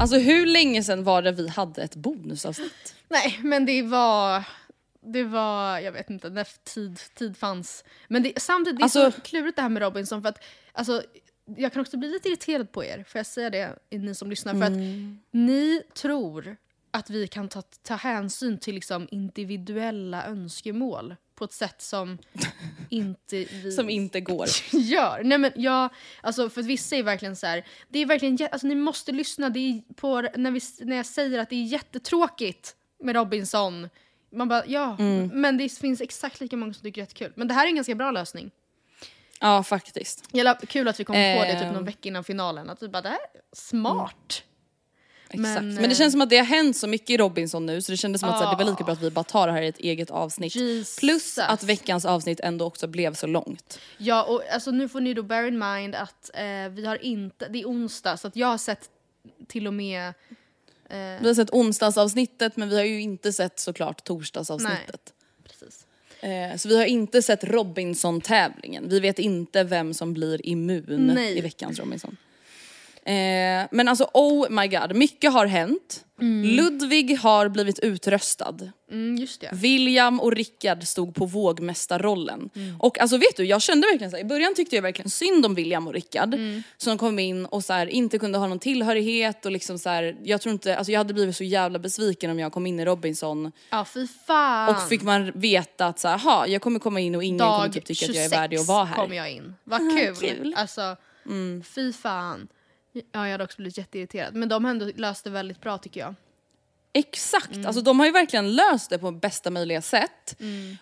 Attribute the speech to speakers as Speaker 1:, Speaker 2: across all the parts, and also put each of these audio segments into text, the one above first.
Speaker 1: Alltså hur länge sedan var det vi hade ett bonusavsnitt?
Speaker 2: Nej, men det var... Det var, jag vet inte, när tid, tid fanns. Men det, samtidigt, det är
Speaker 1: Alltså-
Speaker 2: så klurigt det här med Robinson för att alltså, jag kan också bli lite irriterad på er, får jag säga det, ni som lyssnar? För att ni tror att vi kan ta, ta hänsyn till liksom individuella önskemål på ett sätt som inte vi
Speaker 1: Som inte går.
Speaker 2: gör. Nej men jag, alltså för vissa är verkligen så här, det är verkligen, alltså ni måste lyssna det är på, när, vi, när jag säger att det är jättetråkigt med Robinson. Man bara, ja,
Speaker 1: Mm.
Speaker 2: men det finns exakt lika många som tycker det är jättekul. Men det här är en ganska bra lösning.
Speaker 1: Ja faktiskt.
Speaker 2: Jävla kul att vi kom på det typ någon vecka innan finalen. Att vi bara, det här är smart.
Speaker 1: Exakt.
Speaker 2: Men,
Speaker 1: Men, det
Speaker 2: eh,
Speaker 1: känns som att det har hänt så mycket i Robinson nu så det kändes som att här, det var lika bra att vi bara tar det här i ett eget avsnitt.
Speaker 2: Jesus.
Speaker 1: Plus att veckans avsnitt ändå också blev så långt.
Speaker 2: Ja, och alltså, nu får ni då bear in mind att eh, vi har inte, det är onsdag, så att jag har sett till och med
Speaker 1: Vi har sett onsdagsavsnittet men vi har ju inte sett såklart torsdagsavsnittet.
Speaker 2: Precis.
Speaker 1: Eh, så vi har inte sett Robinson-tävlingen. Vi vet inte vem som blir immun
Speaker 2: Nej.
Speaker 1: i veckans Robinson. Eh, men alltså oh my god, mycket har hänt. Ludvig har blivit utröstad.
Speaker 2: Mm.
Speaker 1: William och Rickard stod på vågmästarrollen. Och alltså vet du, jag kände verkligen så här, i början tyckte jag verkligen synd om William och Rickard. Som kom in och så här, inte kunde ha någon tillhörighet och liksom så här, jag tror inte, alltså jag hade blivit så jävla besviken om jag kom in i Robinson
Speaker 2: Ja, fy fan.
Speaker 1: och fick man veta att så här, "Ha, jag kommer komma in och ingen kommer
Speaker 2: Dag
Speaker 1: typ tycka att
Speaker 2: 26
Speaker 1: jag är värdig att vara här.
Speaker 2: kom jag in. Vad kul.
Speaker 1: kul.
Speaker 2: Alltså, fy fan. Ja, jag hade också blivit jätteirriterad. Men de har ändå löst det väldigt bra tycker jag.
Speaker 1: Exakt,
Speaker 2: Mm.
Speaker 1: alltså de har ju verkligen löst det på bästa möjliga sätt.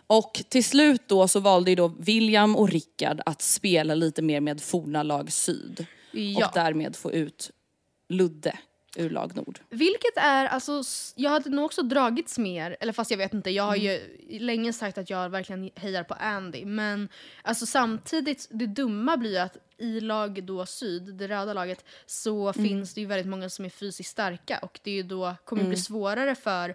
Speaker 1: Och till slut då så valde ju då William och Rickard att spela lite mer med forna lag syd.
Speaker 2: Ja.
Speaker 1: Och därmed få ut Ludde ur lag nord.
Speaker 2: Vilket är, alltså, jag hade nog också dragits mer, eller fast jag vet inte, jag har ju länge sagt att jag verkligen hejar på Andy. Men alltså samtidigt, det dumma blir ju att i lag då syd, det röda laget, så finns det ju väldigt många som är fysiskt starka och det är ju då kommer det bli svårare för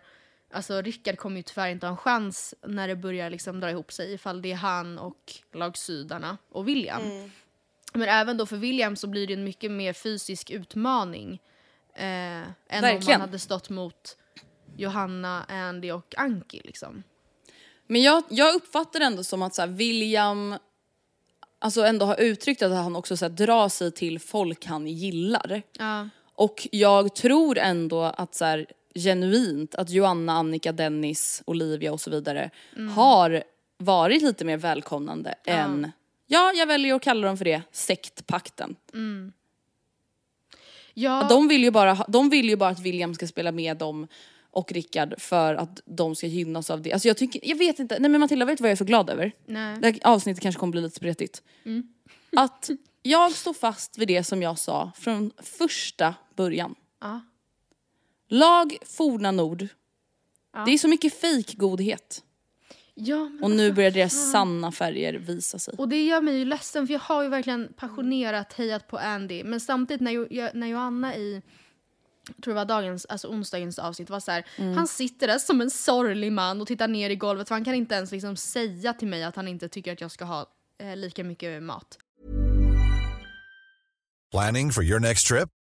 Speaker 2: Alltså Rickard kommer ju tyvärr inte ha en chans när det börjar liksom dra ihop sig ifall det är han och lag sydarna och William. Men även då för William så blir det en mycket mer fysisk utmaning eh, än om man
Speaker 1: Verkligen.
Speaker 2: hade stått mot Johanna, Andy och Anki. Liksom.
Speaker 1: Men jag, jag uppfattar ändå som att så här, William alltså ändå har uttryckt att han också så här, drar sig till folk han gillar.
Speaker 2: Ja.
Speaker 1: Och jag tror ändå att så här, genuint att Joanna, Annika, Dennis, Olivia och så vidare har varit lite mer välkomnande än, ja jag väljer att kalla dem för det, sektpakten.
Speaker 2: Ja,
Speaker 1: De, vill ju bara, de vill ju bara att William ska spela med dem och Rickard för att de ska gynnas av det. Alltså jag tycker, jag vet inte, nej men Matilda vet vad jag är så glad över?
Speaker 2: Nej.
Speaker 1: Det här avsnittet kanske kommer bli lite spretigt. Att jag står fast vid det som jag sa från första början.
Speaker 2: Ja.
Speaker 1: Lag Forna Nord. Det är så mycket fejkgodhet.
Speaker 2: Ja,
Speaker 1: Och nu
Speaker 2: alltså,
Speaker 1: börjar deras sanna färger visa sig.
Speaker 2: Och det gör mig ju ledsen för jag har ju verkligen passionerat hejat på Andy. Men samtidigt när, jo, jag- när Johanna i tror det var dagens, alltså onsdagens avsnitt var så här, han sitter där som en sorglig man och tittar ner i golvet för han kan inte ens liksom säga till mig att han inte tycker att jag ska ha eh, lika mycket mat.
Speaker 3: Planning for your next trip?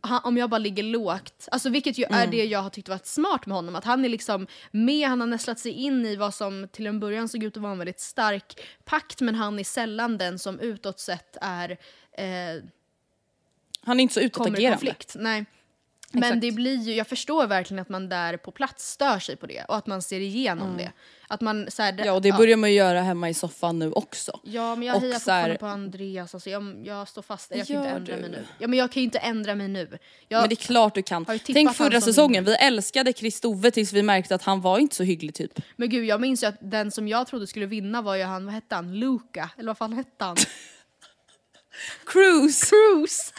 Speaker 2: han, om jag bara ligger lågt, alltså vilket ju är det jag har tyckt varit smart med honom, att han är liksom med, han har nästlat sig in i vad som till en början såg ut att vara en väldigt stark pakt men han är sällan den som utåt sett är eh,
Speaker 1: Han är inte så utåtagerande.
Speaker 2: konflikt. Nej. Men
Speaker 1: Exakt.
Speaker 2: det blir ju, jag förstår verkligen att man där på plats stör sig på det och att man ser igenom det. Att man så här,
Speaker 1: Mm. Ja och det börjar man ju göra hemma i soffan nu också.
Speaker 2: Ja men jag
Speaker 1: Och
Speaker 2: hejar
Speaker 1: så här-
Speaker 2: fortfarande på Andreas, alltså, jag, jag står fast där, jag kan inte ändra
Speaker 1: du?
Speaker 2: mig nu. Ja men jag kan ju inte ändra mig nu. Jag,
Speaker 1: Men det är klart du kan. Tänk förra säsongen, vi älskade Kristove tills vi märkte att han var inte så hygglig typ.
Speaker 2: men gud jag minns ju att den som jag trodde skulle vinna var ju han, vad hette han, Luca? Eller vad fan hette han?
Speaker 1: Cruise!
Speaker 2: Cruise!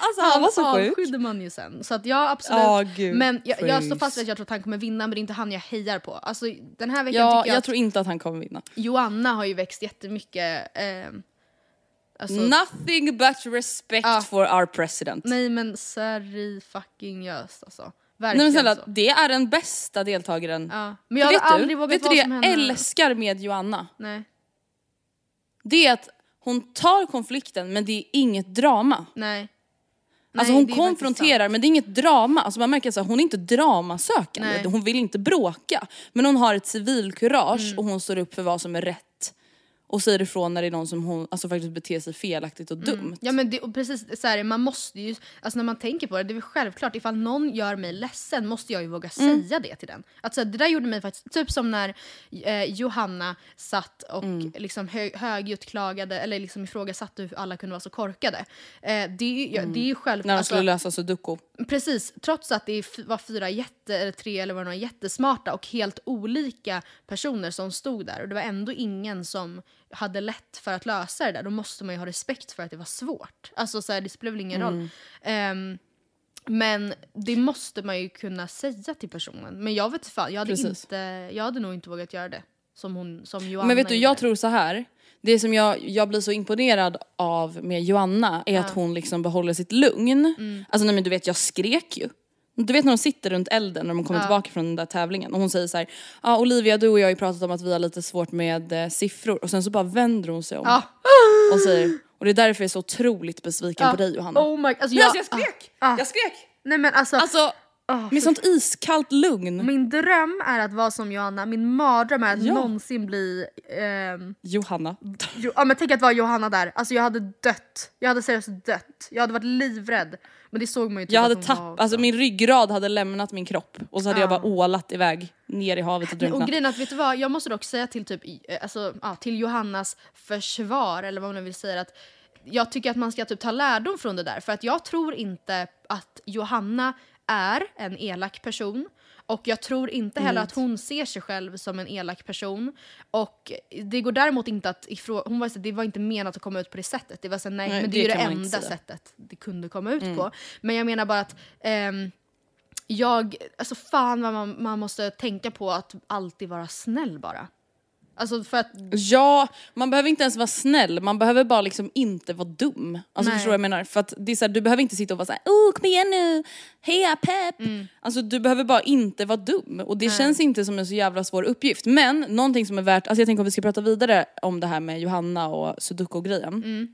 Speaker 1: Alltså han var så sjuk.
Speaker 2: avskydde man ju sen. Så att jag absolut,
Speaker 1: Ja, gud,
Speaker 2: men jag, jag står fast vid att jag tror att han kommer vinna men det är inte han jag hejar på. Alltså den här veckan
Speaker 1: Ja,
Speaker 2: tycker
Speaker 1: jag,
Speaker 2: jag,
Speaker 1: tror inte att han kommer vinna.
Speaker 2: Joanna har ju växt jättemycket. Eh, alltså,
Speaker 1: Nothing but respect
Speaker 2: Ja.
Speaker 1: for our president.
Speaker 2: nej men seri fucking göst alltså.
Speaker 1: Nej
Speaker 2: Verkligen
Speaker 1: men snälla,
Speaker 2: så.
Speaker 1: det är den bästa deltagaren.
Speaker 2: Ja. Men jag
Speaker 1: vet
Speaker 2: aldrig
Speaker 1: du,
Speaker 2: vågat
Speaker 1: vet du det jag älskar med Joanna?
Speaker 2: Nej,
Speaker 1: Det är att hon tar konflikten men det är inget drama.
Speaker 2: nej.
Speaker 1: Alltså
Speaker 2: Nej,
Speaker 1: hon konfronterar men det är inget drama. Alltså man märker att hon är inte dramasökande.
Speaker 2: Nej.
Speaker 1: Hon vill inte bråka. Men hon har ett civilkurage
Speaker 2: Mm.
Speaker 1: och hon står upp för vad som är rätt. Och säger ifrån när det är någon som hon alltså, faktiskt beter sig felaktigt och dumt.
Speaker 2: Ja men det, och precis så här, man måste ju, alltså när man tänker på det, det är väl självklart ifall någon gör mig ledsen måste jag ju våga
Speaker 1: Mm.
Speaker 2: säga det till den. Att så här, det där gjorde mig faktiskt, typ som när eh, Johanna satt och
Speaker 1: Mm.
Speaker 2: liksom hö, högljutt klagade eller liksom ifrågasatte hur alla kunde vara så korkade. Eh, det, är ja, det är ju självklart.
Speaker 1: Mm. När de
Speaker 2: alltså-
Speaker 1: skulle lösa sudoku.
Speaker 2: Precis, trots att det var fyra jätte, eller tre eller vad det var, jättesmarta och helt olika personer som stod där och det var ändå ingen som hade lätt för att lösa det där, då måste man ju ha respekt för att det var svårt. Alltså så här, det spelar väl ingen roll. Ehm, men det måste man ju kunna säga till personen. Men jag vet fan, jag hade,
Speaker 1: Precis.
Speaker 2: inte, jag hade nog inte vågat göra det. Som, hon, som Joanna
Speaker 1: Men vet du,
Speaker 2: gjorde.
Speaker 1: jag tror så här. Det som jag, jag blir så imponerad av med Joanna är att hon liksom behåller sitt lugn.
Speaker 2: Mm.
Speaker 1: Alltså nej men du vet, jag skrek ju. Du vet när de sitter runt elden när de kommer tillbaka från den där tävlingen och hon säger så här, ja Olivia du och jag har ju pratat om att vi har lite svårt med eh, siffror och sen så bara vänder hon sig om
Speaker 2: Ja.
Speaker 1: och säger, och det är därför jag är så otroligt besviken på dig Johanna.
Speaker 2: Oh my, alltså
Speaker 1: Nej,
Speaker 2: jag,
Speaker 1: alltså jag skrek!
Speaker 2: Ah.
Speaker 1: Jag skrek!
Speaker 2: Nej men alltså,
Speaker 1: Alltså Med sånt iskallt lugn.
Speaker 2: Min dröm är att vara som Johanna, min mardröm är att
Speaker 1: Ja.
Speaker 2: någonsin bli... ehm,
Speaker 1: Johanna.
Speaker 2: jo, ja, men tänk att vara Johanna där, alltså jag hade dött. Jag hade seriöst dött. Jag hade varit livrädd. Men det såg man ju typ
Speaker 1: Jag hade
Speaker 2: var
Speaker 1: tappat,
Speaker 2: också.
Speaker 1: alltså min ryggrad hade lämnat min kropp och så hade jag
Speaker 2: Ja.
Speaker 1: bara ålat iväg ner i havet och
Speaker 2: Och
Speaker 1: drunknat.
Speaker 2: grejen är att, vet du vad, jag måste dock säga till, typ, eh, alltså, ja, till Johannas försvar, eller vad man nu vill säga, att jag tycker att man ska typ ta lärdom från det där. För att jag tror inte att Johanna är en elak person. Och jag tror inte heller att hon ser sig själv som en elak person. Och det går däremot inte att ifrå- hon var så, det var inte menat att komma ut på det sättet. Det var så, nej,
Speaker 1: Nej,
Speaker 2: men det,
Speaker 1: det
Speaker 2: är ju det enda sättet det kunde komma ut på. Men jag menar bara att ehm, jag, alltså fan vad man, man måste tänka på att alltid vara snäll bara. Alltså för att,
Speaker 1: Ja, man behöver inte ens vara snäll, man behöver bara liksom inte vara dum. Alltså
Speaker 2: Nej.
Speaker 1: förstår du vad jag menar? För att det är så här, du behöver inte sitta och vara såhär oh kom igen nu, heja pepp.
Speaker 2: Mm.
Speaker 1: Alltså du behöver bara inte vara dum och det känns inte som en så jävla svår uppgift. Men någonting som är värt, alltså jag tänker om vi ska prata vidare om det här med Johanna och sudoku-grejen.
Speaker 2: Mm.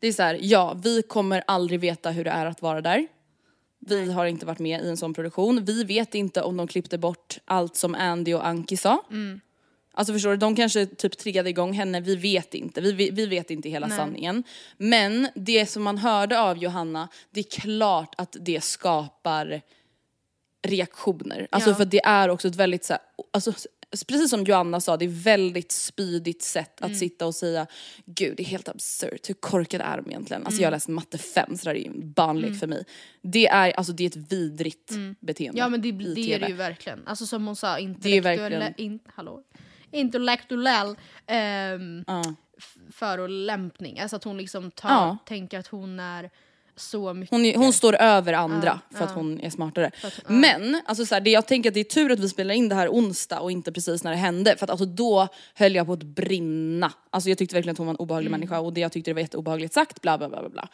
Speaker 1: Det är så här, ja vi kommer aldrig veta hur det är att vara där. Vi har inte varit med i en sån produktion. Vi vet inte om de klippte bort allt som Andy och Anki sa.
Speaker 2: Mm.
Speaker 1: Alltså förstår du, de kanske typ triggade igång henne, vi vet inte. Vi, vi, vi vet inte hela sanningen. Men det som man hörde av Johanna, det är klart att det skapar reaktioner. Alltså
Speaker 2: Ja.
Speaker 1: för det är också ett väldigt så här, alltså, precis som Joanna sa, det är väldigt spydigt sätt
Speaker 2: Mm.
Speaker 1: att sitta och säga Gud det är helt absurt, hur korkade är de egentligen? Alltså jag har läst matte 5 så det är ju barnlek för mig. Det är, alltså, det är ett vidrigt beteende
Speaker 2: ja men det, det är det ju verkligen. Alltså som hon sa,
Speaker 1: är
Speaker 2: intellektuell,
Speaker 1: verkligen-
Speaker 2: in, hallå? Intellektuell
Speaker 1: Ja.
Speaker 2: f- förolämpning. Alltså att hon liksom tar,
Speaker 1: Ja.
Speaker 2: tänker att hon är så mycket.
Speaker 1: Hon, hon står över andra
Speaker 2: Ja,
Speaker 1: för att hon är smartare.
Speaker 2: att-.
Speaker 1: Men alltså så här, det, jag tänker att det är tur att vi spelar in det här onsdag och inte precis när det hände. För att alltså, då höll jag på att brinna. Alltså, jag tyckte verkligen att hon var en obehaglig
Speaker 2: Mm.
Speaker 1: människa och det jag tyckte det var jätteobehagligt sagt. Bla, bla, bla, bla, bla.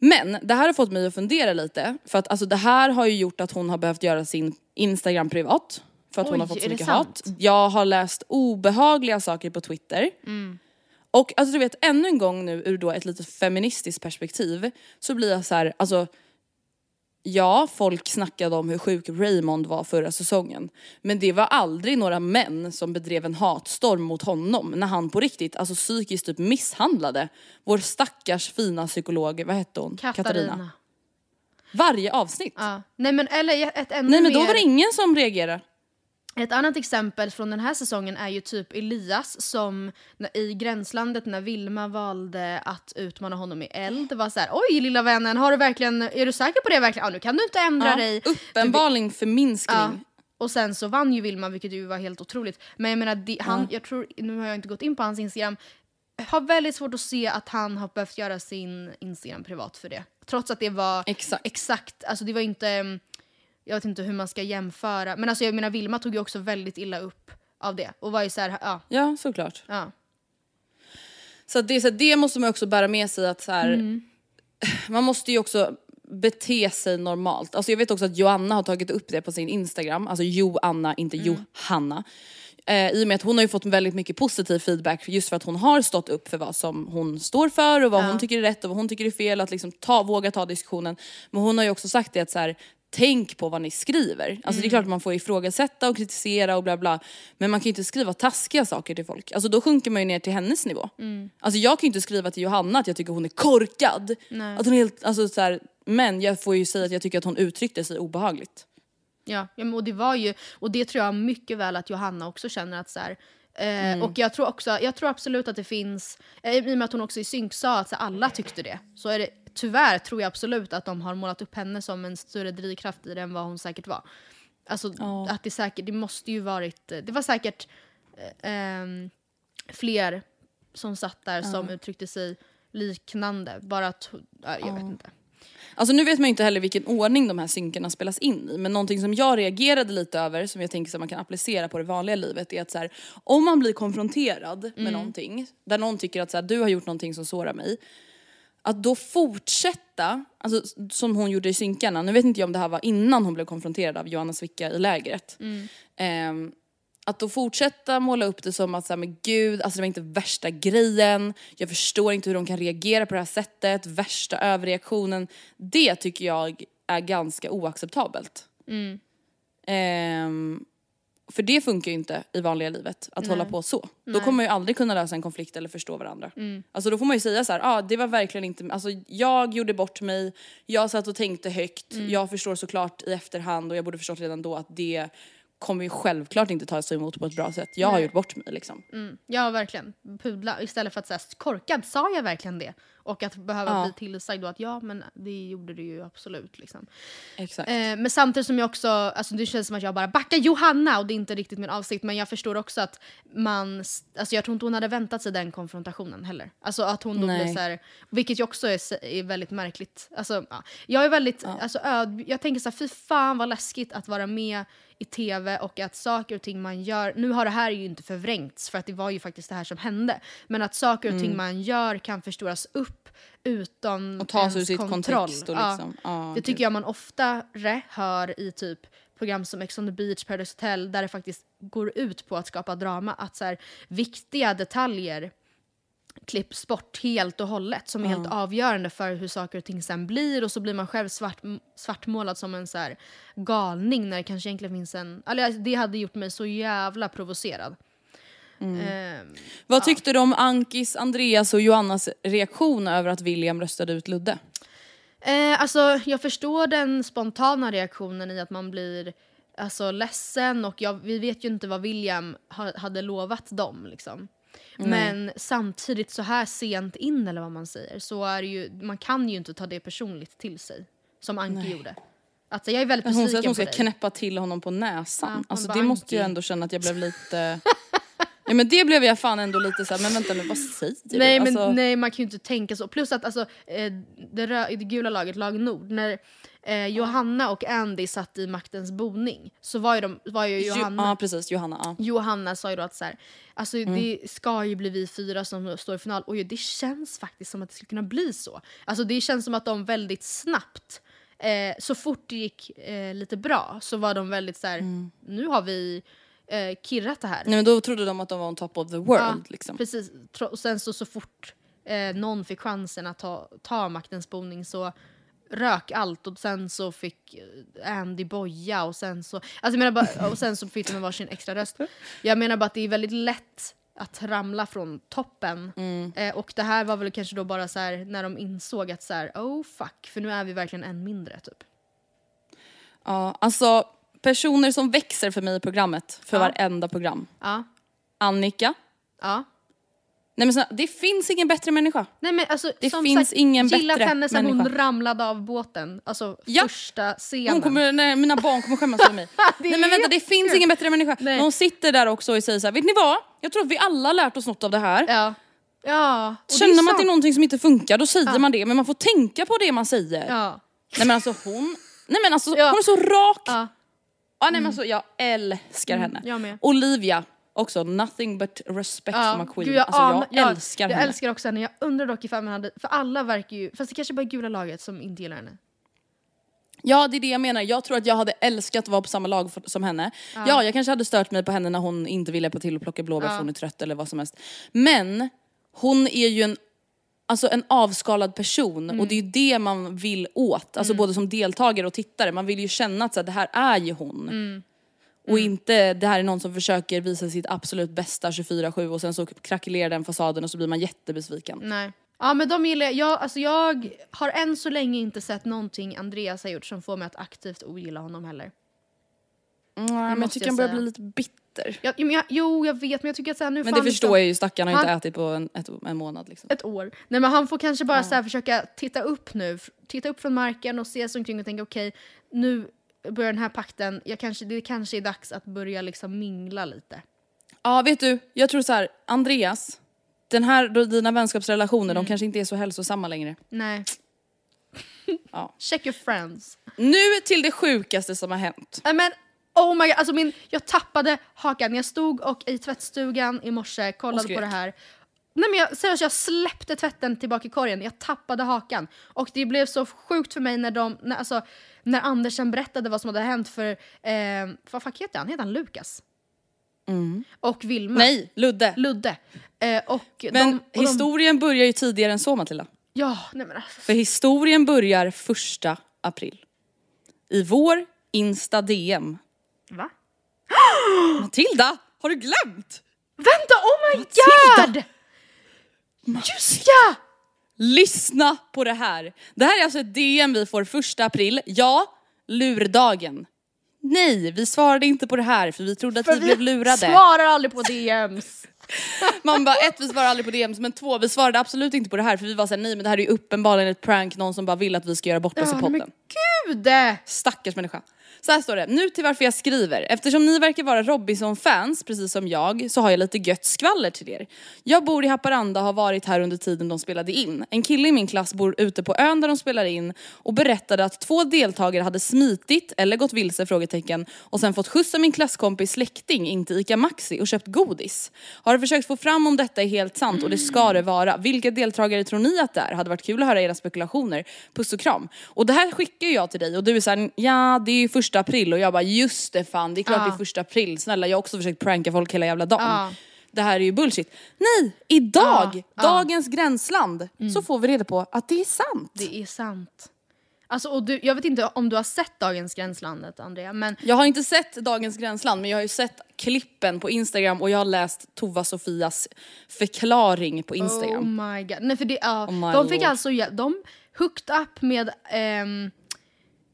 Speaker 1: Men det här har fått mig att fundera lite. För att alltså, det här har ju gjort att hon har behövt göra sin Instagram privat. För att hon
Speaker 2: Oj,
Speaker 1: har fått så mycket hat. Jag har läst obehagliga saker på Twitter. Och alltså du vet ännu en gång nu ur då ett lite feministiskt perspektiv så blir jag så här, alltså Ja, folk snackade om hur sjuk Raymond var förra säsongen. Men det var aldrig några män som bedrev en hatstorm mot honom när han på riktigt, alltså psykiskt typ misshandlade vår stackars fina psykolog, vad hette hon?
Speaker 2: Katarina.
Speaker 1: Varje avsnitt.
Speaker 2: Ja. Nej men eller ett ännu
Speaker 1: Nej men då var det ingen som reagerade.
Speaker 2: Ett annat exempel från den här säsongen är ju typ Elias som i Gränslandet när Vilma valde att utmana honom i eld var så här: oj lilla vännen, har du verkligen, är du säker på det verkligen? Ja, nu kan du inte ändra
Speaker 1: Ja,
Speaker 2: dig.
Speaker 1: uppenbarligen förminskning.
Speaker 2: Ja. Och sen så vann ju Vilma vilket ju var helt otroligt. Men jag menar, det, han, jag tror, nu har jag inte gått in på hans Instagram, har väldigt svårt att se att han har behövt göra sin Instagram privat för det. Trots att det var
Speaker 1: Exakt.
Speaker 2: exakt alltså det var inte, mm, jag vet inte hur man ska jämföra, men alltså jag menar Vilma tog ju också väldigt illa upp av det och var ju så här, ja,
Speaker 1: Ja, såklart.
Speaker 2: ja.
Speaker 1: Så, att det, så det måste man också bära med sig att så här,
Speaker 2: Mm.
Speaker 1: man måste ju också bete sig normalt. Alltså jag vet också att Joanna har tagit upp det på sin Instagram, alltså Joanna, inte
Speaker 2: Mm.
Speaker 1: Johanna. Eh, I och med att hon har ju fått väldigt mycket positiv feedback just för att hon har stått upp för vad som hon står för och vad hon tycker är rätt och vad hon tycker är fel, att liksom ta, våga ta diskussionen. Men hon har ju också sagt det att så här, tänk på vad ni skriver. Alltså det är klart att man får ifrågasätta och kritisera och bla bla. Men man kan ju inte skriva taskiga saker till folk. Alltså då sjunker man ju ner till hennes nivå. Alltså jag kan ju inte skriva till Johanna att jag tycker hon är korkad. Att hon är helt, alltså så här, men jag får ju säga att jag tycker att hon uttryckte sig obehagligt.
Speaker 2: Ja, och det var ju, och det tror jag mycket väl att Johanna också känner att så här, eh, Och jag tror också, jag tror absolut att det finns, eh, i och med att hon också i synk sa att alla tyckte det, så är det tyvärr tror jag absolut att de har målat upp henne som en större drivkraft i det än vad hon säkert var. Alltså att det säkert, det måste ju varit, det var säkert eh, ehm, fler som satt där som uttryckte sig liknande, bara att, ja, jag vet inte.
Speaker 1: Alltså nu vet man ju inte heller vilken ordning de här synkerna spelas in i men någonting som jag reagerade lite över som jag tänker att man kan applicera på det vanliga livet är att så här, om man blir konfronterad med någonting där någon tycker att så här, du har gjort någonting som sårar mig att då fortsätta, alltså som hon gjorde i synkarna, nu vet inte jag om det här var innan hon blev konfronterad av Johanna Svicka i lägret. Ehm, att då fortsätta måla upp det som att så här, men gud, alltså det var inte värsta grejen, jag förstår inte hur de kan reagera på det här sättet, värsta överreaktionen. Det tycker jag är ganska oacceptabelt. Ehm, för det funkar ju inte i vanliga livet att hålla på så. Då kommer man ju aldrig kunna lösa en konflikt eller förstå varandra. Alltså då får man ju säga så här, ah, det var verkligen inte, alltså jag gjorde bort mig, jag satt och tänkte högt, jag förstår såklart i efterhand och jag borde förstått redan då att det kommer ju självklart inte tas emot på ett bra sätt. Jag har gjort bort mig liksom.
Speaker 2: Ja, verkligen. Pudla istället för att säga korkad, sa jag verkligen det? Och att behöva
Speaker 1: Ja.
Speaker 2: bli tillsagd då att ja, men det gjorde du ju absolut. Liksom.
Speaker 1: Exakt.
Speaker 2: Eh, men samtidigt som jag också, alltså det känns som att jag bara backar Johanna och det är inte riktigt min avsikt men jag förstår också att man, alltså jag tror inte hon hade väntat sig den konfrontationen heller. Alltså att hon då
Speaker 1: Nej.
Speaker 2: blir så här, vilket ju också är, är väldigt märkligt. Alltså, ja. Jag är väldigt, alltså öd, jag tänker så här, fy fan vad läskigt att vara med i tv och att saker och ting man gör, nu har det här ju inte förvrängts för att det var ju faktiskt det här som hände, men att saker och ting man gör kan förstoras upp utan
Speaker 1: Mm. Och ur
Speaker 2: ens
Speaker 1: sitt
Speaker 2: kontroll.
Speaker 1: kontext och liksom, ja,
Speaker 2: det tycker
Speaker 1: gud.
Speaker 2: jag man oftare hör i typ program som Ex on the beach, Paradise Hotel där det faktiskt går ut på att skapa drama. Att så här, viktiga detaljer klipps bort helt och hållet som är helt avgörande för hur saker och ting sen blir och så blir man själv svart, svartmålad som en så här galning när det kanske egentligen finns en... Alltså, det hade gjort mig så jävla provocerad. Ehm,
Speaker 1: Vad tyckte du om Ankis, Andreas och Johannas reaktion över att William röstade ut Ludde?
Speaker 2: Eh, alltså, jag förstår den spontana reaktionen i att man blir alltså, ledsen och jag, vi vet ju inte vad William ha, hade lovat dem. Liksom. Men samtidigt så här sent in eller vad man säger så är ju, man kan ju inte ta det personligt till sig. Som Anki gjorde. Alltså, jag är väldigt
Speaker 1: Hon säger
Speaker 2: besviken
Speaker 1: att hon ska knäppa till honom på näsan.
Speaker 2: Ja,
Speaker 1: alltså det måste jag ändå känna att jag blev lite... ja men det blev jag fan ändå lite såhär, men vänta nu vad säger du?
Speaker 2: Nej, men,
Speaker 1: alltså,
Speaker 2: nej man kan ju inte tänka så. Plus att alltså, eh, det, rö- det gula laget, lag Nord, när eh, Johanna och Andy satt i maktens boning så var ju, de, var ju
Speaker 1: Jo-
Speaker 2: Johanna...
Speaker 1: Ja precis, Johanna. Ja.
Speaker 2: Johanna sa ju då att så här, alltså
Speaker 1: Mm.
Speaker 2: det ska ju bli vi fyra som står i final och det känns faktiskt som att det skulle kunna bli så. Alltså det känns som att de väldigt snabbt, eh, så fort det gick eh, lite bra så var de väldigt så här,
Speaker 1: Mm.
Speaker 2: nu har vi eh, kirrat det här.
Speaker 1: Nej men då trodde de att de var on top of the world
Speaker 2: Ja,
Speaker 1: liksom.
Speaker 2: Precis. Och sen så, så fort eh, någon fick chansen att ta, ta maktens boning så rök allt och sen så fick eh, Andy boja och sen så, alltså jag menar bara, och sen så fick de varsin extra röst. Jag menar bara att det är väldigt lätt att ramla från toppen. Eh, och det här var väl kanske då bara så här när de insåg att så här, oh fuck, för nu är vi verkligen en mindre typ.
Speaker 1: Ja, alltså personer som växer för mig i programmet, för
Speaker 2: Ja.
Speaker 1: varenda program.
Speaker 2: Ja.
Speaker 1: Annika.
Speaker 2: Ja.
Speaker 1: Nej men snälla, det finns ingen bättre människa.
Speaker 2: Nej, men alltså,
Speaker 1: Det
Speaker 2: som
Speaker 1: finns
Speaker 2: sagt,
Speaker 1: ingen
Speaker 2: gillat
Speaker 1: bättre
Speaker 2: henne sen hon
Speaker 1: människa.
Speaker 2: ramlade av båten. Alltså
Speaker 1: Ja.
Speaker 2: första scenen.
Speaker 1: Hon kommer, nej, mina barn kommer skämmas över mig.
Speaker 2: Det
Speaker 1: nej men
Speaker 2: är
Speaker 1: vänta, det finns ingen bättre människa.
Speaker 2: Nej.
Speaker 1: Men hon sitter där också och säger så här, vet ni vad? Jag tror att vi alla har lärt oss något av det här.
Speaker 2: Ja. Ja. och
Speaker 1: Känner man att det är
Speaker 2: sant.
Speaker 1: någonting som inte funkar, då säger man det. Men man får tänka på det man säger.
Speaker 2: Ja.
Speaker 1: Nej men alltså hon, nej men alltså
Speaker 2: Ja.
Speaker 1: hon är så rak.
Speaker 2: Ja. Mm.
Speaker 1: Ja, nej, men alltså, jag älskar henne.
Speaker 2: jag med.
Speaker 1: Olivia, också nothing but respect
Speaker 2: Ja,
Speaker 1: for my queen.
Speaker 2: gud, jag,
Speaker 1: alltså, jag
Speaker 2: anar- ja,
Speaker 1: älskar
Speaker 2: jag
Speaker 1: henne.
Speaker 2: älskar också henne. Jag undrar dock ifall man hade... För alla verkar ju... Fast det kanske bara är gula laget som inte gillar henne.
Speaker 1: Ja det är det jag menar, jag tror att jag hade älskat att vara på samma lag f- som henne. Ja. jag kanske hade stört mig på henne när hon inte ville hjälpa till att plocka blåbär för hon är trött eller vad som helst. Men hon är ju en, alltså en avskalad person och det är ju det man vill åt. Alltså både som deltagare och tittare, man vill ju känna att så här, det här är ju hon. Och inte det här är någon som försöker visa sitt absolut bästa 24-7 och sen så krackelerar den fasaden och så blir man jättebesviken.
Speaker 2: Nej. Ja men de gillar jag. jag. Alltså jag har än så länge inte sett någonting Andreas har gjort som får mig att aktivt ogilla honom heller.
Speaker 1: Mm, men jag tycker
Speaker 2: jag
Speaker 1: han börjar
Speaker 2: säga.
Speaker 1: bli lite bitter.
Speaker 2: Jag, men jag, jo jag vet men jag tycker att så här, nu
Speaker 1: Men det förstår
Speaker 2: liksom-
Speaker 1: jag ju, stackarn har inte
Speaker 2: Han-
Speaker 1: ätit på en, ett, en månad liksom.
Speaker 2: ett år. Nej men han får kanske bara så försöka titta upp nu, titta upp från marken och se sig omkring och tänka okej, nu börjar den här pakten, jag kanske, det kanske är dags att börja liksom mingla lite.
Speaker 1: Ja vet du, jag tror så här, Andreas, den här, dina vänskapsrelationer,
Speaker 2: Mm.
Speaker 1: de kanske inte är så hälsosamma längre.
Speaker 2: Nej.
Speaker 1: Ja.
Speaker 2: Check your friends.
Speaker 1: Nu till det sjukaste som har hänt.
Speaker 2: Nej men oh my god, alltså min, jag tappade hakan. Jag stod och i tvättstugan i morse, kollade på det här. Nej men jag, seriöst, jag släppte tvätten tillbaka i korgen, jag tappade hakan. Och det blev så sjukt för mig när de, när, alltså, när Andersen berättade vad som hade hänt för, eh, vad fuck heter han? Heter han Lukas? Och Vilma.
Speaker 1: Mm. Nej, Ludde.
Speaker 2: Ludde. Eh, och
Speaker 1: Men
Speaker 2: de, och de,
Speaker 1: historien börjar ju tidigare än så Matilda.
Speaker 2: Ja, nej men alltså.
Speaker 1: För historien börjar första april. I vår Insta DM.
Speaker 2: Va?
Speaker 1: Matilda, har du glömt?
Speaker 2: Vänta, oh my
Speaker 1: Matilda!
Speaker 2: god! Just ja!
Speaker 1: Lyssna på det här. Det här är alltså ett DM vi får första april. Ja, lurdagen. Nej, vi svarade inte på det här för vi trodde att
Speaker 2: För
Speaker 1: vi, blev lurade.
Speaker 2: svarar aldrig på DMs.
Speaker 1: Man bara ett, vi svarade aldrig på DMs men två, vi svarade absolut inte på det här för vi var såhär nej men det här är ju uppenbarligen ett prank, någon som bara vill att vi ska göra bort oss i
Speaker 2: Ja,
Speaker 1: podden.
Speaker 2: men gud!
Speaker 1: Stackars människa. Så här står det, nu till varför jag skriver. Eftersom ni verkar vara Robinson-fans, precis som jag, så har jag lite gött skvaller till er. Jag bor i Haparanda och har varit här under tiden de spelade in. En kille i min klass bor ute på ön där de spelar in och berättade att två deltagare hade smitit, eller gått vilse, frågetecken, och sen fått skjuts av min klasskompis släkting in till ICA Maxi och köpt godis. Har försökt få fram om detta är helt sant och det ska det vara. Vilka deltagare tror ni att det är? Hade varit kul att höra era spekulationer. Puss och kram. Och det här skickar jag till dig och du är såhär, ja det är ju första april och jag bara just det fan det är klart
Speaker 2: Ja.
Speaker 1: det är första april. Snälla jag har också försökt pranka folk hela jävla dagen.
Speaker 2: Ja.
Speaker 1: Det här är ju bullshit. Nej, idag,
Speaker 2: ja.
Speaker 1: dagens gränsland, så får vi reda på att det är sant.
Speaker 2: Det är sant. Alltså, och du, jag vet inte om du har sett Dagens Gränslandet Andrea, men
Speaker 1: Jag har inte sett dagens gränsland men jag har ju sett klippen på Instagram och jag har läst Tova Sofias förklaring på Instagram.
Speaker 2: oh my god. Nej, för det, ja,
Speaker 1: Oh
Speaker 2: de fick
Speaker 1: lord.
Speaker 2: alltså. De hooked up med ehm,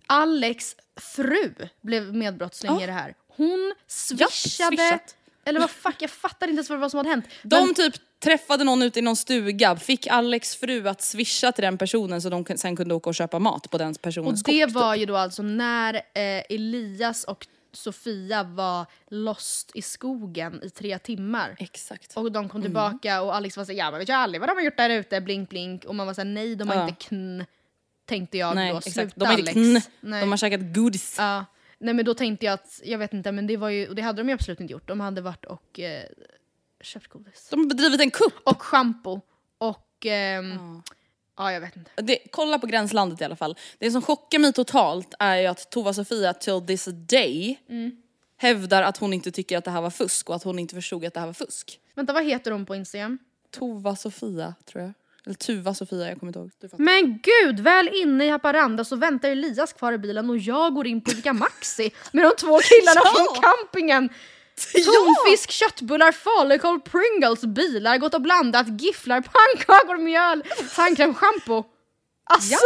Speaker 2: Alex fru blev medbrottsling i det här. Hon swishade,
Speaker 1: swishat.
Speaker 2: eller vad fuck, jag fattar inte ens vad som hade hänt.
Speaker 1: De
Speaker 2: Men-
Speaker 1: typ träffade någon ute i någon stuga, fick Alex fru att swisha till den personen så de sen kunde åka och köpa mat på den
Speaker 2: Och
Speaker 1: personens
Speaker 2: det
Speaker 1: kort. typ.
Speaker 2: var ju då alltså när eh, Elias och Sofia var lost i skogen i tre timmar.
Speaker 1: Exakt.
Speaker 2: Och de kom tillbaka och Alex var såhär, ja man vet ju aldrig vad de har gjort där ute, blink blink. Och man var såhär, nej de har
Speaker 1: Ja.
Speaker 2: inte kn... Tänkte jag
Speaker 1: Nej
Speaker 2: då,
Speaker 1: exakt,
Speaker 2: sluta
Speaker 1: de
Speaker 2: Alex.
Speaker 1: kn,
Speaker 2: Nej.
Speaker 1: de har käkat godis.
Speaker 2: Ja. Nej men då tänkte jag att, jag vet inte, men det var ju, och det hade de ju absolut inte gjort. De hade varit och eh, köpt godis.
Speaker 1: De har bedrivit en kupp.
Speaker 2: Och shampoo. Och, ehm, ja jag vet inte.
Speaker 1: Det, kolla på gränslandet i alla fall. Det som chockar mig totalt är ju att Tova Sofia till this day
Speaker 2: Mm.
Speaker 1: hävdar att hon inte tycker att det här var fusk och att hon inte förstod att det här var fusk.
Speaker 2: Vänta vad heter hon på Instagram?
Speaker 1: Tova Sofia tror jag. Eller Tuva Sofia, jag kommer inte ihåg. Du fattar.
Speaker 2: Men gud, väl inne i Haparanda så väntar Elias kvar i bilen och jag går in på Ica Maxi med de två killarna
Speaker 1: Ja!
Speaker 2: från campingen. Tonfisk, köttbullar, falukorv, Pringles, bilar, gått och blandat, gifflar, pannkakor, mjöl, tandkräm, shampoo. Alltså,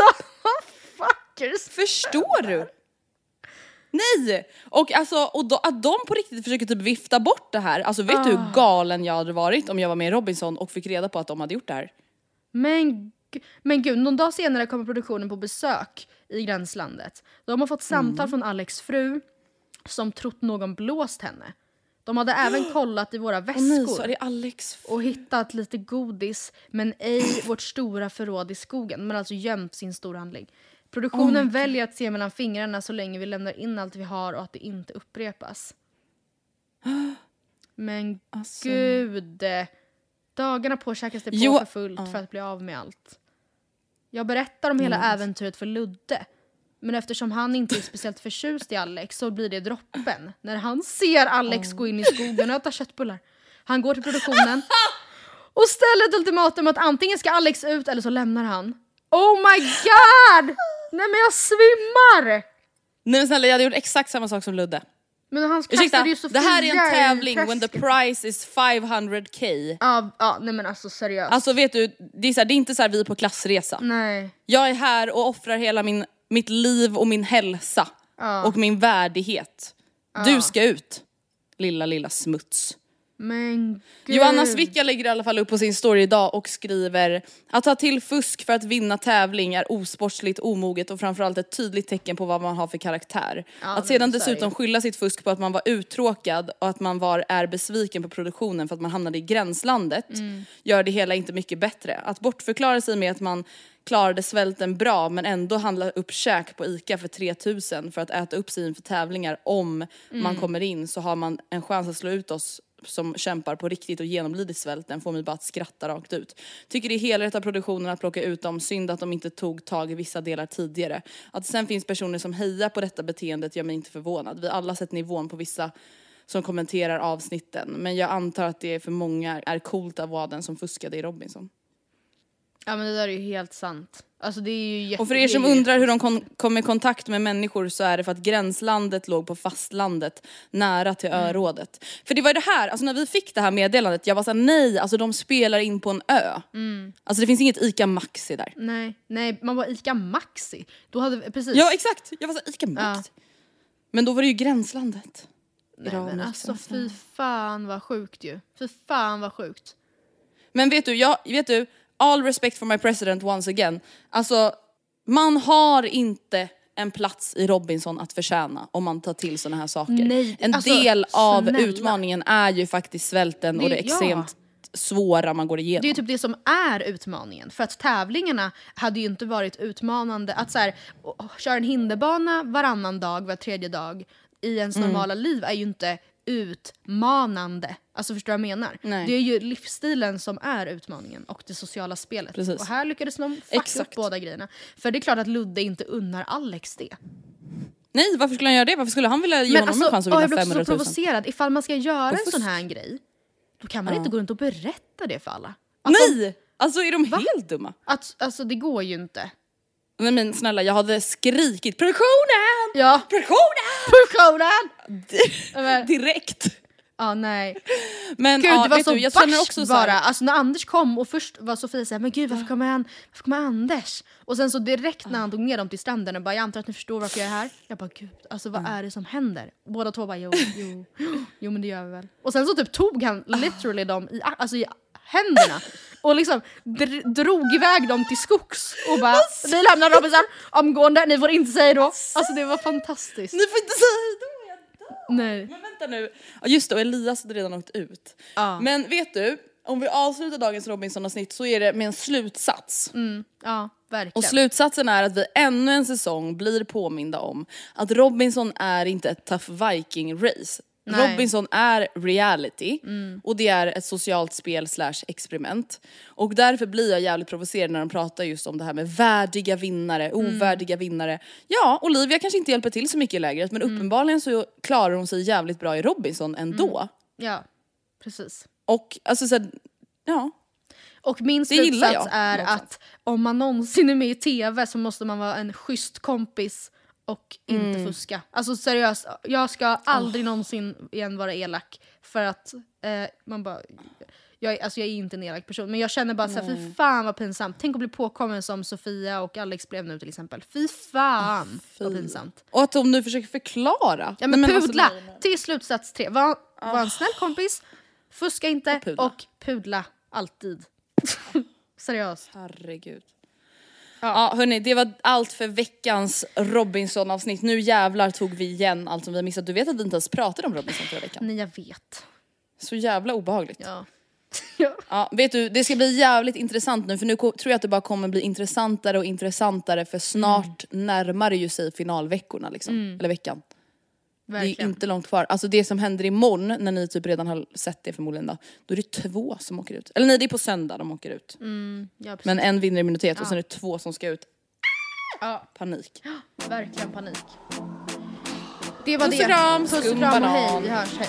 Speaker 2: fuckers!
Speaker 1: Förstår du? Nej! Och, alltså, och då, att de på riktigt försöker typ vifta bort det här. Alltså vet du
Speaker 2: Ah.
Speaker 1: hur galen jag hade varit om jag var med i Robinson och fick reda på att de hade gjort det här?
Speaker 2: Men, men gud, någon dag senare kommer produktionen på besök i gränslandet. De har fått samtal från Alex fru som trott någon blåst henne. De hade även kollat i våra
Speaker 1: nej,
Speaker 2: väskor.
Speaker 1: det Alex.
Speaker 2: och hittat lite godis men ej vårt stora förråd i skogen men alltså gömt sin storhandling. Produktionen väljer att se mellan fingrarna så länge vi lämnar in allt vi har och att det inte upprepas. Men
Speaker 1: Alltså.
Speaker 2: gud! Dagarna påkäkas det på
Speaker 1: Jo,
Speaker 2: för fullt
Speaker 1: ja.
Speaker 2: för att bli av med allt. Jag berättar om hela
Speaker 1: Mm.
Speaker 2: äventyret för Ludde. Men eftersom han inte är speciellt förtjust i Alex så blir det droppen. När han ser Alex gå in i skogen och äta köttbullar. Han går till produktionen och ställer ett ultimatum att antingen ska Alex ut eller så lämnar han. Oh my god! Nej men jag svimmar!
Speaker 1: Nej men snälla jag hade gjort exakt samma sak som Ludde.
Speaker 2: Men han
Speaker 1: Ursäkta,
Speaker 2: kastade ju Sofia
Speaker 1: det här är en tävling when the price is 500k.
Speaker 2: Ja, ja, nej men alltså seriöst.
Speaker 1: Alltså vet du, det är, så här, det är inte så vi är på klassresa.
Speaker 2: nej.
Speaker 1: Jag är här och offrar hela min, mitt liv och min hälsa
Speaker 2: Ja.
Speaker 1: och min värdighet. Du ska ut, lilla lilla smuts.
Speaker 2: Men gud.
Speaker 1: Joanna Svicka lägger i alla fall upp på sin story idag och skriver att ta till fusk för att vinna tävling är osportsligt, omoget och framförallt ett tydligt tecken på vad man har för karaktär.
Speaker 2: Ja,
Speaker 1: att sedan dessutom skylla sitt fusk på att man var uttråkad och att man var, är besviken på produktionen för att man hamnade i gränslandet
Speaker 2: Mm.
Speaker 1: gör det hela inte mycket bättre. Att bortförklara sig med att man klarade svälten bra men ändå handla upp käk på ICA för 3000 för att äta upp sig inför tävlingar om man
Speaker 2: Mm.
Speaker 1: kommer in så har man en chans att slå ut oss som kämpar på riktigt och genomlidit svälten får mig bara att skratta rakt ut. Tycker det är helrätt av produktionen att plocka ut dem, synd att de inte tog tag i vissa delar tidigare. Att det sen finns personer som hejar på detta beteendet gör mig inte förvånad. Vi har alla sett nivån på vissa som kommenterar avsnitten men jag antar att det för många är coolt att vara den som fuskade i Robinson.
Speaker 2: Ja men det där är ju helt sant. Alltså det är ju jätte,
Speaker 1: Och för er som undrar hur de kon- kom i kontakt med människor så är det för att gränslandet låg på fastlandet nära till
Speaker 2: Mm.
Speaker 1: örådet. För det var ju det här, alltså när vi fick det här meddelandet, jag var såhär nej, alltså de spelar in på en ö.
Speaker 2: Mm.
Speaker 1: Alltså det finns inget ICA Maxi där.
Speaker 2: Nej, nej, man var ICA Maxi. Då hade precis.
Speaker 1: Ja exakt, jag var såhär ICA Maxi. Men då var det ju gränslandet.
Speaker 2: Nej,
Speaker 1: Iran
Speaker 2: men
Speaker 1: och
Speaker 2: alltså fy fan vad sjukt ju. Fy fan vad sjukt.
Speaker 1: Men vet du, jag, vet du, all respect for my president once again. Alltså, man har inte en plats i Robinson att förtjäna om man tar till såna här saker.
Speaker 2: Nej,
Speaker 1: en
Speaker 2: alltså,
Speaker 1: del av
Speaker 2: snälla.
Speaker 1: utmaningen är ju faktiskt svälten och
Speaker 2: Det-
Speaker 1: det extremt svåra man går igenom.
Speaker 2: Det är typ det som är utmaningen. För att tävlingarna hade ju inte varit utmanande. Att så här, köra en hinderbana varannan dag, var tredje dag i ens
Speaker 1: Mm.
Speaker 2: normala liv är ju inte utmanande. Alltså förstår du vad jag menar?
Speaker 1: Nej.
Speaker 2: Det är ju livsstilen som är utmaningen och det sociala spelet.
Speaker 1: Precis.
Speaker 2: Och här lyckades de fucka
Speaker 1: Exakt.
Speaker 2: upp båda grejerna. För det är klart att Ludde inte unnar Alex det.
Speaker 1: Nej, varför skulle han göra det? Varför skulle han vilja ge
Speaker 2: Men
Speaker 1: honom
Speaker 2: alltså,
Speaker 1: en chans att vinna
Speaker 2: jag blir också
Speaker 1: 500
Speaker 2: så
Speaker 1: 000?
Speaker 2: provocerad. Ifall man ska göra en sån här grej, då kan man
Speaker 1: Ja.
Speaker 2: inte gå runt och berätta det för alla. De-
Speaker 1: Nej! Alltså är de helt dumma?
Speaker 2: Att, alltså det går ju inte.
Speaker 1: Nej men snälla, jag hade skrikit produktionen!
Speaker 2: Ja.
Speaker 1: Produktionen!
Speaker 2: Produktionen!
Speaker 1: Direkt.
Speaker 2: Ja, nej.
Speaker 1: Men
Speaker 2: Gud,
Speaker 1: ja,
Speaker 2: det var så
Speaker 1: du, jag känner också så
Speaker 2: bara.
Speaker 1: här,
Speaker 2: Alltså när Anders kom och först var Sofia såhär, men gud varför kommer, han, varför kommer Anders? Och sen så direkt när han tog ner dem till stranden och bara, jag antar att ni förstår varför jag är här. Jag bara, gud, alltså vad är det som händer? Båda två bara, jo, jo, jo men det gör vi väl. Och sen så typ tog han literally dem i, alltså, i händerna och liksom dr- drog iväg dem till skogs och bara, vi lämnar Robinson omgående, ni får inte säga då. Alltså det var fantastiskt.
Speaker 1: Ni får inte säga hejdå!
Speaker 2: Nej.
Speaker 1: Men vänta nu, just det Elias hade redan åkt ut.
Speaker 2: Ja.
Speaker 1: Men vet du, om vi avslutar dagens Robinson-avsnitt så är det med en slutsats.
Speaker 2: Mm, ja, verkligen.
Speaker 1: Och slutsatsen är att vi ännu en säsong blir påminda om att Robinson är inte ett tough viking-race.
Speaker 2: Nej.
Speaker 1: Robinson är reality och det är ett socialt spel slash experiment. Och därför blir jag jävligt provocerad när de pratar just om det här med värdiga vinnare, ovärdiga vinnare. Ja, Olivia kanske inte hjälper till så mycket i lägret men uppenbarligen så klarar hon sig jävligt bra i Robinson ändå.
Speaker 2: Ja, precis.
Speaker 1: Och alltså så här, ja.
Speaker 2: Och min slutsats är
Speaker 1: någonstans.
Speaker 2: att om man någonsin är med i TV så måste man vara en schysst kompis och inte
Speaker 1: Mm.
Speaker 2: fuska. Alltså seriöst, jag ska aldrig någonsin igen vara elak för att eh, man bara... Jag, är- alltså jag är inte en elak person men jag känner bara såhär, fy fan vad pinsamt. Tänk att bli påkommen som Sofia och Alex blev nu till exempel. Fy fan vad pinsamt.
Speaker 1: Och att de nu försöker förklara.
Speaker 2: Ja men,
Speaker 1: Nej, alltså,
Speaker 2: pudla!
Speaker 1: nej.
Speaker 2: till slutsats tre. Var, var en snäll kompis, fuska inte
Speaker 1: Och pudla.
Speaker 2: och pudla alltid. Seriöst.
Speaker 1: Herregud. Ja, hörni, det var allt för veckans Robinson-avsnitt. Nu jävlar tog vi igen allt som vi missat. Du vet att vi inte ens pratade om Robinson förra veckan?
Speaker 2: Nej jag vet.
Speaker 1: Så jävla obehagligt.
Speaker 2: Ja.
Speaker 1: Ja, vet du, det ska bli jävligt intressant nu för nu tror jag att det bara kommer bli intressantare och intressantare för snart närmar det ju sig finalveckorna liksom. Eller veckan. Det är
Speaker 2: Verkligen.
Speaker 1: inte långt kvar. Alltså det som händer imorgon när ni typ redan har sett det förmodligen då. Då är det två som åker ut. Eller nej det är på söndag de åker ut.
Speaker 2: Ja, precis.
Speaker 1: Men en vinner immunitet och sen är det två som ska ut.
Speaker 2: Ja,
Speaker 1: Panik.
Speaker 2: verkligen panik. Det var
Speaker 1: Puss
Speaker 2: det. Puss och kram och hej. Vi hörs. Hej.